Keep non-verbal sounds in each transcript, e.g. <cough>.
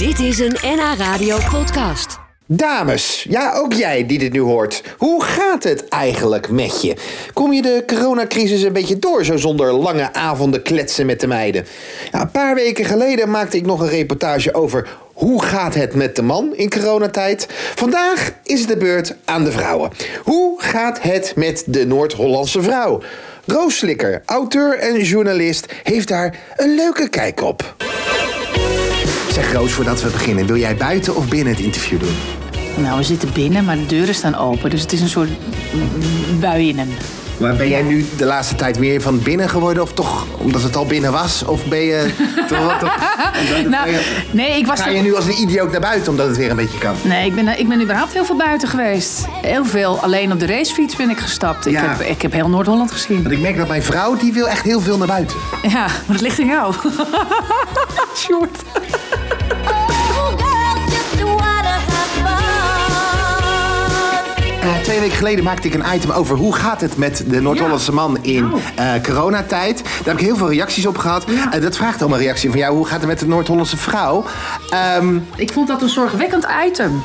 Dit is een NH Radio podcast. Dames, ja ook jij die dit nu hoort. Hoe gaat het eigenlijk met je? Kom je de coronacrisis een beetje door zo zonder lange avonden kletsen met de meiden? Ja, een paar weken geleden maakte ik nog een reportage over hoe gaat het met de man in coronatijd. Vandaag is het de beurt aan de vrouwen. Hoe gaat het met de Noord-Hollandse vrouw? Roos Slikker, auteur en journalist, heeft daar een leuke kijk op. Zeg Roos, voordat we beginnen, wil jij buiten of binnen het interview doen? Nou, we zitten binnen, maar de deuren staan open. Dus het is een soort buien. Maar ben jij nu de laatste tijd meer van binnen geworden? Of toch omdat het al binnen was? Of ben je... <laughs> toch, wat- toch, Nou, nee, ik was ga je nu als een idioot naar buiten omdat het weer een beetje kan? Nee, ik ben, ik ben überhaupt heel veel buiten geweest. Heel veel. Alleen op de racefiets ben ik gestapt. Ik, heb, ik heb heel Noord-Holland gezien. Want ik merk dat mijn vrouw, die wil echt heel veel naar buiten. Ja, maar het ligt in jou. <laughs> Short. Twee weken geleden maakte ik een item over hoe gaat het met de Noord-Hollandse man in eh, coronatijd. Daar heb ik heel veel reacties op gehad. Eh, dat vraagt om een reactie van jou. Hoe gaat het met de Noord-Hollandse vrouw? Ehm, Ik vond dat een zorgwekkend item.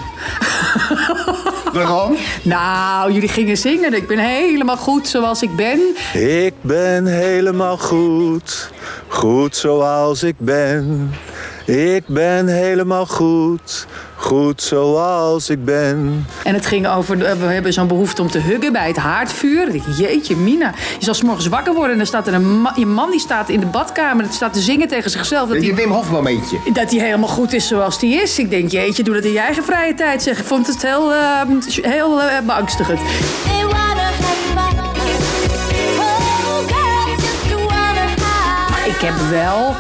waarom? <laughs> Nou, jullie gingen zingen. Ik ben helemaal goed zoals ik ben. Ik ben helemaal goed, goed zoals ik ben. Ik ben helemaal goed, goed zoals ik ben. En het ging over, eh, we hebben zo'n behoefte om te huggen bij het haardvuur. Ik denk, jeetje, Mina. Je zal 's morgens wakker worden en dan staat er een ma- je man die staat in de badkamer. Die staat te zingen tegen zichzelf. Dat Je Wim Hof momentje. dat hij helemaal goed is zoals hij is. Ik denk, jeetje, doe dat in je eigen vrije tijd. Zeg. Ik vond het heel, eh, heel eh, beangstigend. Ik heb wel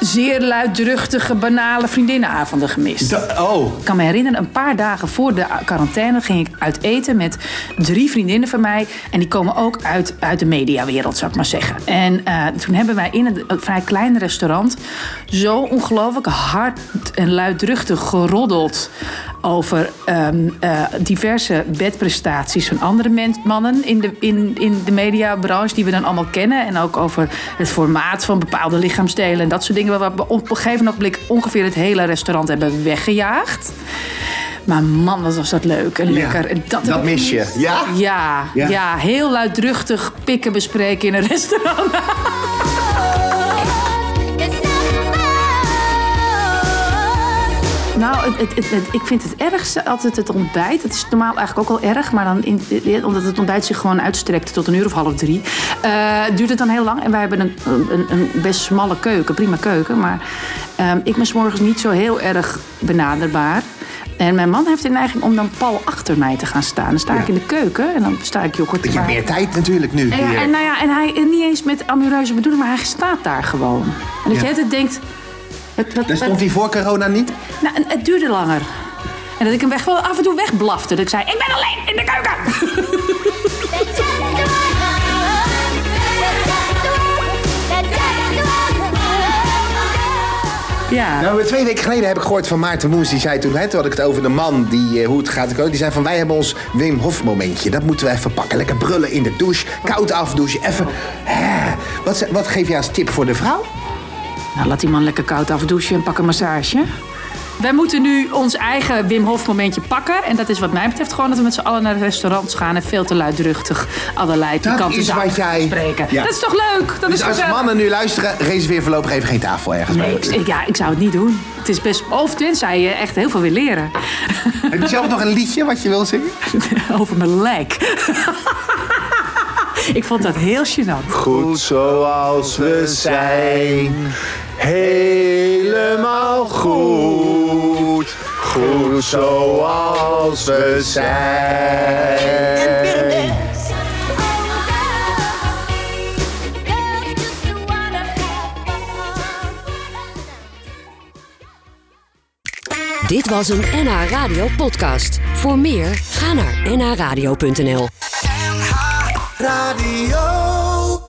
zeer luidruchtige, banale vriendinnenavonden gemist. oh, Ik kan me herinneren, een paar dagen voor de quarantaine ging ik uit eten met drie vriendinnen van mij. En die komen ook uit, uit de mediawereld, zou ik maar zeggen. En eh, toen hebben wij in een, een vrij klein restaurant zo ongelooflijk hard en luidruchtig geroddeld over ehm, eh, diverse bedprestaties van andere mannen in de, in, in de mediabranche die we dan allemaal kennen. En ook over het formaat van bepaalde lichaamsdelen en dat soort dingen. Waar we op een gegeven ogenblik ongeveer het hele restaurant hebben weggejaagd. Maar man, wat was dat leuk en lekker. En dat ik mis je. Ja, Ja. ja. heel luidruchtig pikken bespreken in een restaurant. <laughs> Nou, het, het, ik vind het ergste altijd het ontbijt. Het is normaal eigenlijk ook wel erg, maar dan in, omdat het ontbijt zich gewoon uitstrekt tot een uur of half drie, eh, duurt het dan heel lang. En wij hebben een, een, een best smalle keuken, prima keuken. Maar ehm, ik ben 's morgens niet zo heel erg benaderbaar. En mijn man heeft de neiging om dan pal achter mij te gaan staan. Dan sta ik in de keuken en dan sta ik yoghurt te Je hebt maken. meer tijd natuurlijk nu. En, ja, en, nou ja, en hij en niet eens met amoureuze bedoeling, maar hij staat daar gewoon. En dat Ja. je altijd denkt... Wat, wat, Daar wat- stond hij voor corona niet? nou, het duurde langer. En dat ik hem weg, wel af en toe wegblafte. Dat ik zei, ik ben alleen in de keuken. Ja. Nou, twee weken geleden heb ik gehoord van Maarten Moens. Die zei toen, hè, toen had ik het over de man die, eh, hoe het gaat. Die zei van, wij hebben ons Wim Hof momentje. Dat moeten we even pakken. Lekker brullen in de douche. Koud afdouchen. Even, hè. Wat, wat geef je als tip voor de vrouw? Nou, laat die man lekker koud afdouchen en pak een massage. Wij moeten nu ons eigen Wim Hof momentje pakken. En dat is wat mij betreft gewoon dat we met z'n allen naar de restaurants gaan... en veel te luidruchtig allerlei pikante zaken jij- spreken. Ja. Dat is toch leuk? Dat Dus is als mannen nu luisteren, reserveer voorlopig even geen tafel ergens Nee, bij. ik- ja, ik zou het niet doen. Het is best... Of tenzij je echt heel veel wil leren. Heb je zelf nog een liedje wat je wil zingen? <laughs> Over mijn lijk. Ik vond dat heel gênant. Goed zoals we zijn, helemaal goed. Goed zoals we zijn. Dit was een NH Radio podcast. Voor meer, ga naar nhradio.nl. Radio.